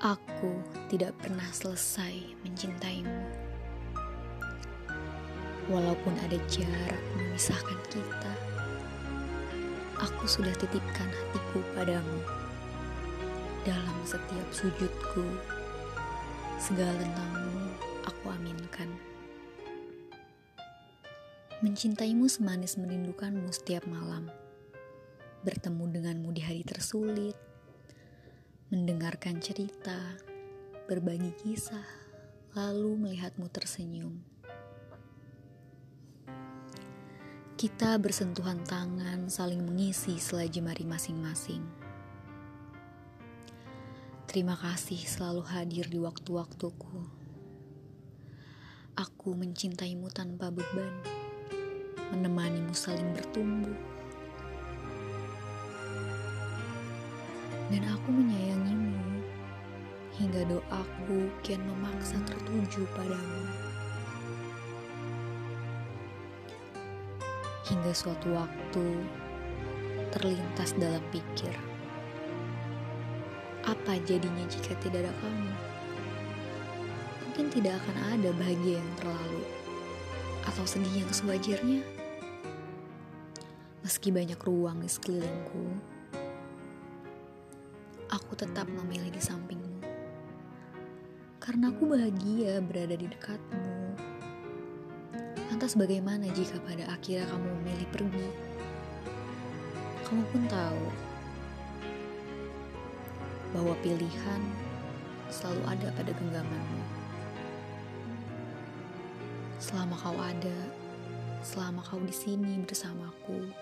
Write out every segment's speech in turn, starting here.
Aku tidak pernah selesai mencintaimu. Walaupun ada jarak memisahkan kita, aku sudah titipkan hatiku padamu. Dalam setiap sujudku, segala tentangmu aku aminkan. Mencintaimu semanis merindukanmu setiap malam. Bertemu denganmu di hari tersulit, mendengarkan cerita, berbagi kisah, lalu melihatmu tersenyum. Kita bersentuhan tangan, saling mengisi selagi jemari masing-masing. Terima kasih selalu hadir di waktu-waktuku. Aku mencintaimu tanpa beban, menemanimu saling bertumbuh dan aku menyayangimu hingga doaku kian memaksa tertuju padamu. Hingga suatu waktu terlintas dalam pikir, apa jadinya jika tidak ada kamu? Mungkin tidak akan ada bahagia yang terlalu atau sedih yang sewajarnya. Meski banyak ruang di sekelilingku, aku tetap memilih di sampingmu. Karena aku bahagia berada di dekatmu. Lantas bagaimana jika pada akhirnya kamu memilih pergi? Kamu pun tahu bahwa pilihan selalu ada pada genggamanmu. Selama kau ada, selama kau di sini bersamaku,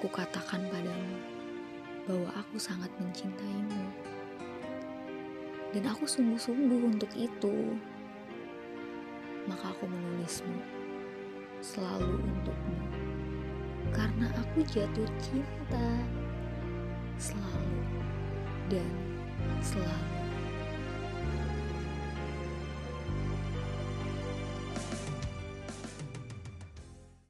ku katakan padamu bahwa aku sangat mencintaimu. Dan aku sungguh-sungguh untuk itu. Maka aku menulismu selalu untukmu. Karena aku jatuh cinta selalu dan selalu.